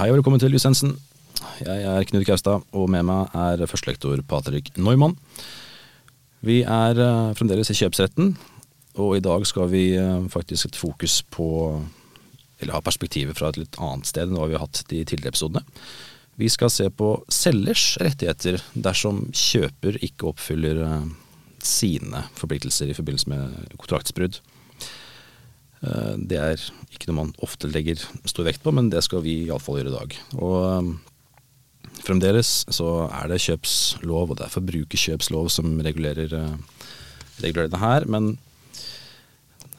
Hei og velkommen til Lisensen. Jeg er Knut Kaustad, og med meg er førstelektor Patrick Neumann. Vi er eh, fremdeles i kjøpsretten, og i dag skal vi eh, faktisk et fokus på Eller ha perspektivet fra et litt annet sted enn hva vi har hatt de tidligere episodene. Vi skal se på selgers rettigheter dersom kjøper ikke oppfyller eh, sine forpliktelser i forbindelse med kontraktsbrudd. Eh, Det er ikke noe man ofte legger stor vekt på, men det skal vi iallfall gjøre i dag. Og eh, fremdeles så er det kjøpslov, og det er forbrukerkjøpslov som regulerer, eh, regulerer det her. Men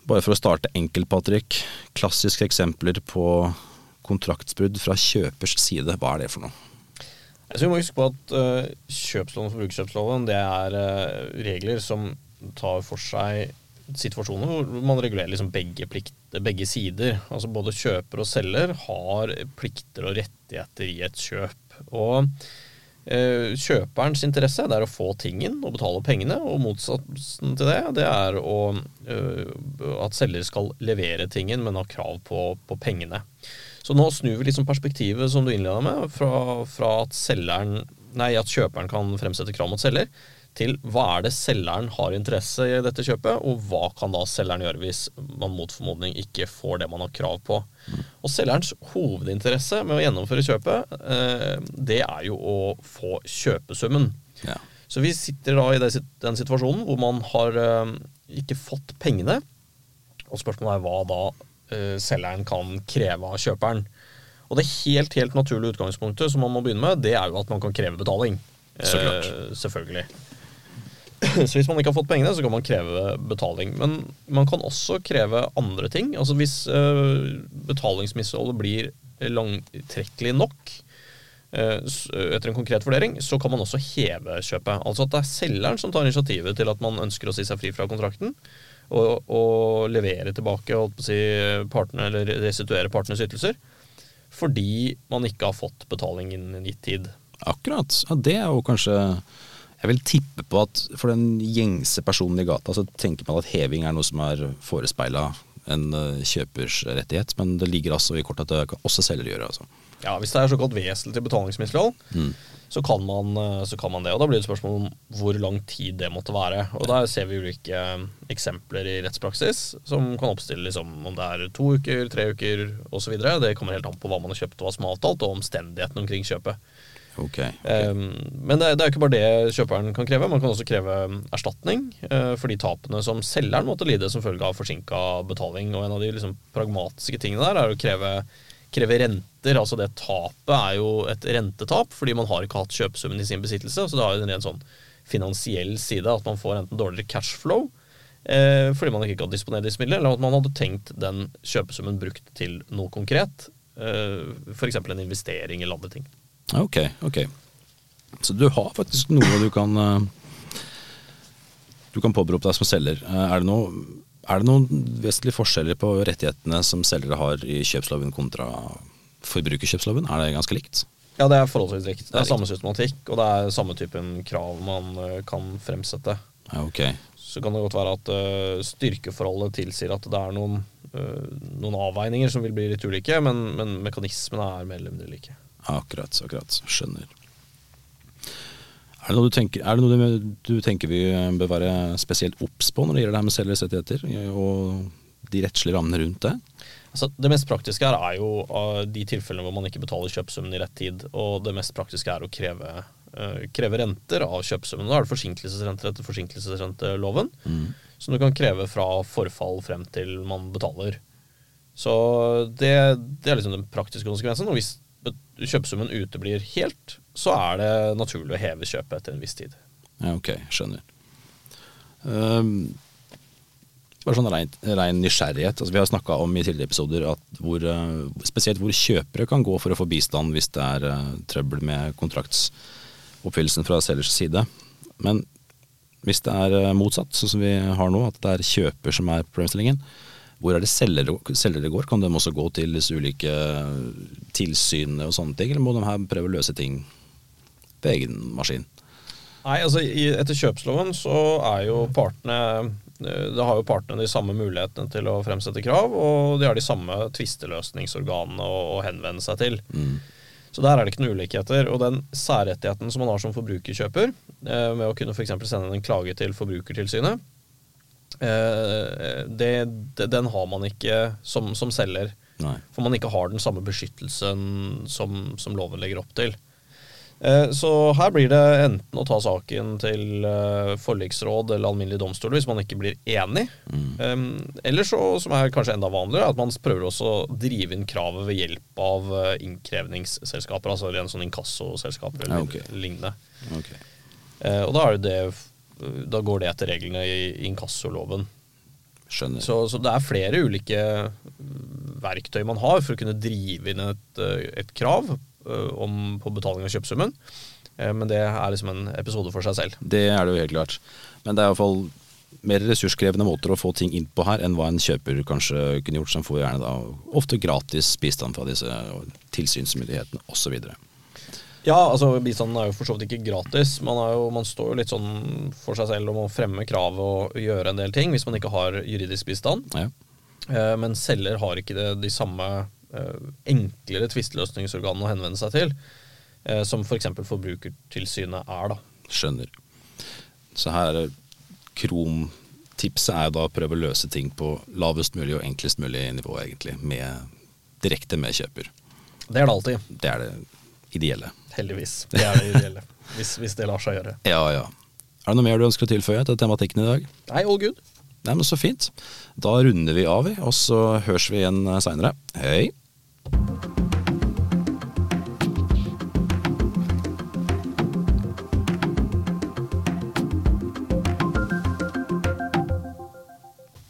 bare for å starte enkelt, Patrick. Klassiske eksempler på kontraktsbrudd fra kjøpers side. Hva er det for noe? Jeg tror vi må huske på at uh, kjøpsloven og forbrukerkjøpsloven det er uh, regler som tar for seg situasjoner hvor man regulerer liksom begge, plikter, begge sider. Altså Både kjøper og selger har plikter og rettigheter i et kjøp. Og eh, kjøperens interesse det er å få tingen og betale pengene, og motsatsen til det det er å, at selger skal levere tingen, men ha krav på, på pengene. Så nå snur vi liksom perspektivet som du innleda med, fra, fra at, selgeren, nei, at kjøperen kan fremsette krav mot selger, til hva er det selgeren har interesse i dette kjøpet, og hva kan da selgeren gjøre hvis man mot formodning ikke får det man har krav på. Og selgerens hovedinteresse med å gjennomføre kjøpet, eh, det er jo å få kjøpesummen. Ja. Så vi sitter da i den situasjonen hvor man har eh, ikke fått pengene, og spørsmålet er hva da uh, selgeren kan kreve av kjøperen. Og det helt helt naturlige utgangspunktet som man må begynne med, det er jo at man kan kreve betaling. Så klart. Eh, selvfølgelig. Så hvis man ikke har fått pengene, så kan man kreve betaling. Men man kan også kreve andre ting. Altså hvis uh, betalingsmisholdet blir langtrekkelig nok etter en konkret vurdering, så kan man også heve kjøpet. Altså at det er selgeren som tar initiativet til at man ønsker å si seg fri fra kontrakten og, og levere tilbake si, partene, eller restituere partenes ytelser. Fordi man ikke har fått betaling innen en gitt tid. Akkurat. Ja, det er jo kanskje Jeg vil tippe på at for den gjengse personen i gata, så tenker man at heving er noe som er forespeila en eh, kjøpers rettighet, men det ligger altså i kortet at det kan også selger gjøre. Altså. Ja, Hvis det er såkalt vesentlig betalingsmislighold, Mm. så, kan man, eh, så kan man det. Og Da blir det et spørsmål om hvor lang tid det måtte være. Og Der ser vi ulike eh, eksempler i rettspraksis som kan oppstille liksom, om det er to uker, tre uker osv. Det kommer helt an på hva man har kjøpt og hva som er avtalt, og omstendighetene omkring kjøpet. Ok. Um, men det, er jo ikke bare det kjøperen kan kreve. Man kan også kreve erstatning uh, for de tapene som selgeren måtte lide som følge av forsinka betaling. Og en av de liksom, pragmatiske tingene der er å kreve, kreve renter. Altså det tapet er jo et rentetap fordi man har ikke hatt kjøpesummen i sin besittelse. Så det har jo en ren sånn finansiell side at man får enten dårligere cashflow eh, fordi man ikke kan disponere disse midlene, eller at man hadde tenkt den kjøpesummen brukt til noe konkret. Eh, F.eks. en investering eller andre ting. Ok, ok. Så du har faktisk noe du kan eh, Du kan påberope deg som selger. Eh, Er det, noe, er det noen vesentlige forskjeller på rettighetene som selgere har i kjøpsloven kontra forbrukerkjøpsloven? Er det ganske likt? Ja, det er forholdsvis likt. Det Det er samme systematikk, og det er samme typen krav man eh, kan fremsette. Ja, ok. Så kan det godt være at styrkeforholdet tilsier at det er noen, noen avveininger som vil bli litt ulike, men, men mekanismene er mer eller mindre like. Akkurat, akkurat. Skjønner. Er det noe du tenker, er det noe du, du tenker vi bør være spesielt obs på når det gjelder det her med selgers rettigheter, og de rettslige rammene rundt det? Altså, det mest praktiske her er jo uh, de tilfellene hvor man ikke betaler kjøpsummen i rett tid. Og det mest praktiske er å kreve, uh, kreve renter av kjøpsummen. Da er det forsinkelsesrenter etter forsinkelsesrenteloven, som du kan kreve fra forfall frem til man betaler. Så det, det er liksom den praktiske konsekvensen. Og hvis kjøpesummen uteblir helt, så er det naturlig å heve kjøpet etter en viss tid. Ja, ok, skjønner. Um, bare sånn rein, rein nysgjerrighet. Altså, vi har snakka om i tidligere episoder at hvor, eh, spesielt hvor kjøpere kan gå for å få bistand hvis det er uh, trøbbel med kontraktsoppfyllelsen fra selgers side. Men hvis det er eh, motsatt, sånn som vi har nå, at det er kjøper som er problemstillingen, hvor er det selgere, selgere går? Kan de også gå til disse ulike tilsynene og sånne ting, eller må de her prøve å løse ting på egen maskin? Nei, altså i, Etter kjøpsloven så er jo partene eh, Da har jo partene de samme mulighetene til å fremsette krav, og de har de samme tvisteløsningsorganene å, henvende seg til. Mm. Så der er det ikke noen ulikheter. Og den særrettigheten som man har som forbrukerkjøper, eh, med å kunne f.eks. sende en klage til Forbrukertilsynet, eh, det, det, den har man ikke som, som selger. Nei. For man ikke har den samme beskyttelsen som, som loven legger opp til. Eh, Så her blir det enten å ta saken til eh, forliksråd eller alminnelig domstol hvis man ikke blir enig. Mm. Eller så, som er kanskje enda vanligere, at man prøver også å drive inn kravet ved hjelp av eh, innkrevningsselskaper, altså en sånn inkassoselskaper eller Ja, ok. lignende. Ok. Eh, Og da, er det det, da går det etter reglene i inkassoloven. Skjønner. Så, så det er flere ulike mm, verktøy man har for å kunne drive inn et, eh, et krav eh, om, på betaling av kjøpesummen. Eh, Men det er liksom en episode for seg selv. Det er det jo helt klart. Men det er iallfall mer ressurskrevende måter å få ting inn på her enn hva en kjøper kanskje kunne gjort, som får gjerne da ofte gratis bistand fra disse tilsynsmyndighetene osv. Ja, altså bistanden er jo for så vidt ikke gratis. Man, jo, man står jo litt sånn for seg selv om å fremme kravet og gjøre en del ting hvis man ikke har juridisk bistand. Ja. Eh, Men selger har ikke det, de samme eh, enklere tvisteløsningsorganene å henvende seg til, eh, som f.eks. Forbrukertilsynet er. da. Skjønner. Så her er Krom-tipset er jo da å prøve å løse ting på lavest mulig og enklest mulig nivå, egentlig. Med, direkte med kjøper. Det er det alltid. Det er det ideelle. Heldigvis. Det er det ideelle. hvis, hvis det lar seg gjøre. Ja, ja. Er det noe mer du ønsker å tilføye til tematikken i dag? Nei, all good. Nei, men Så fint. Da runder vi av, og så høres vi igjen seinere. Hei.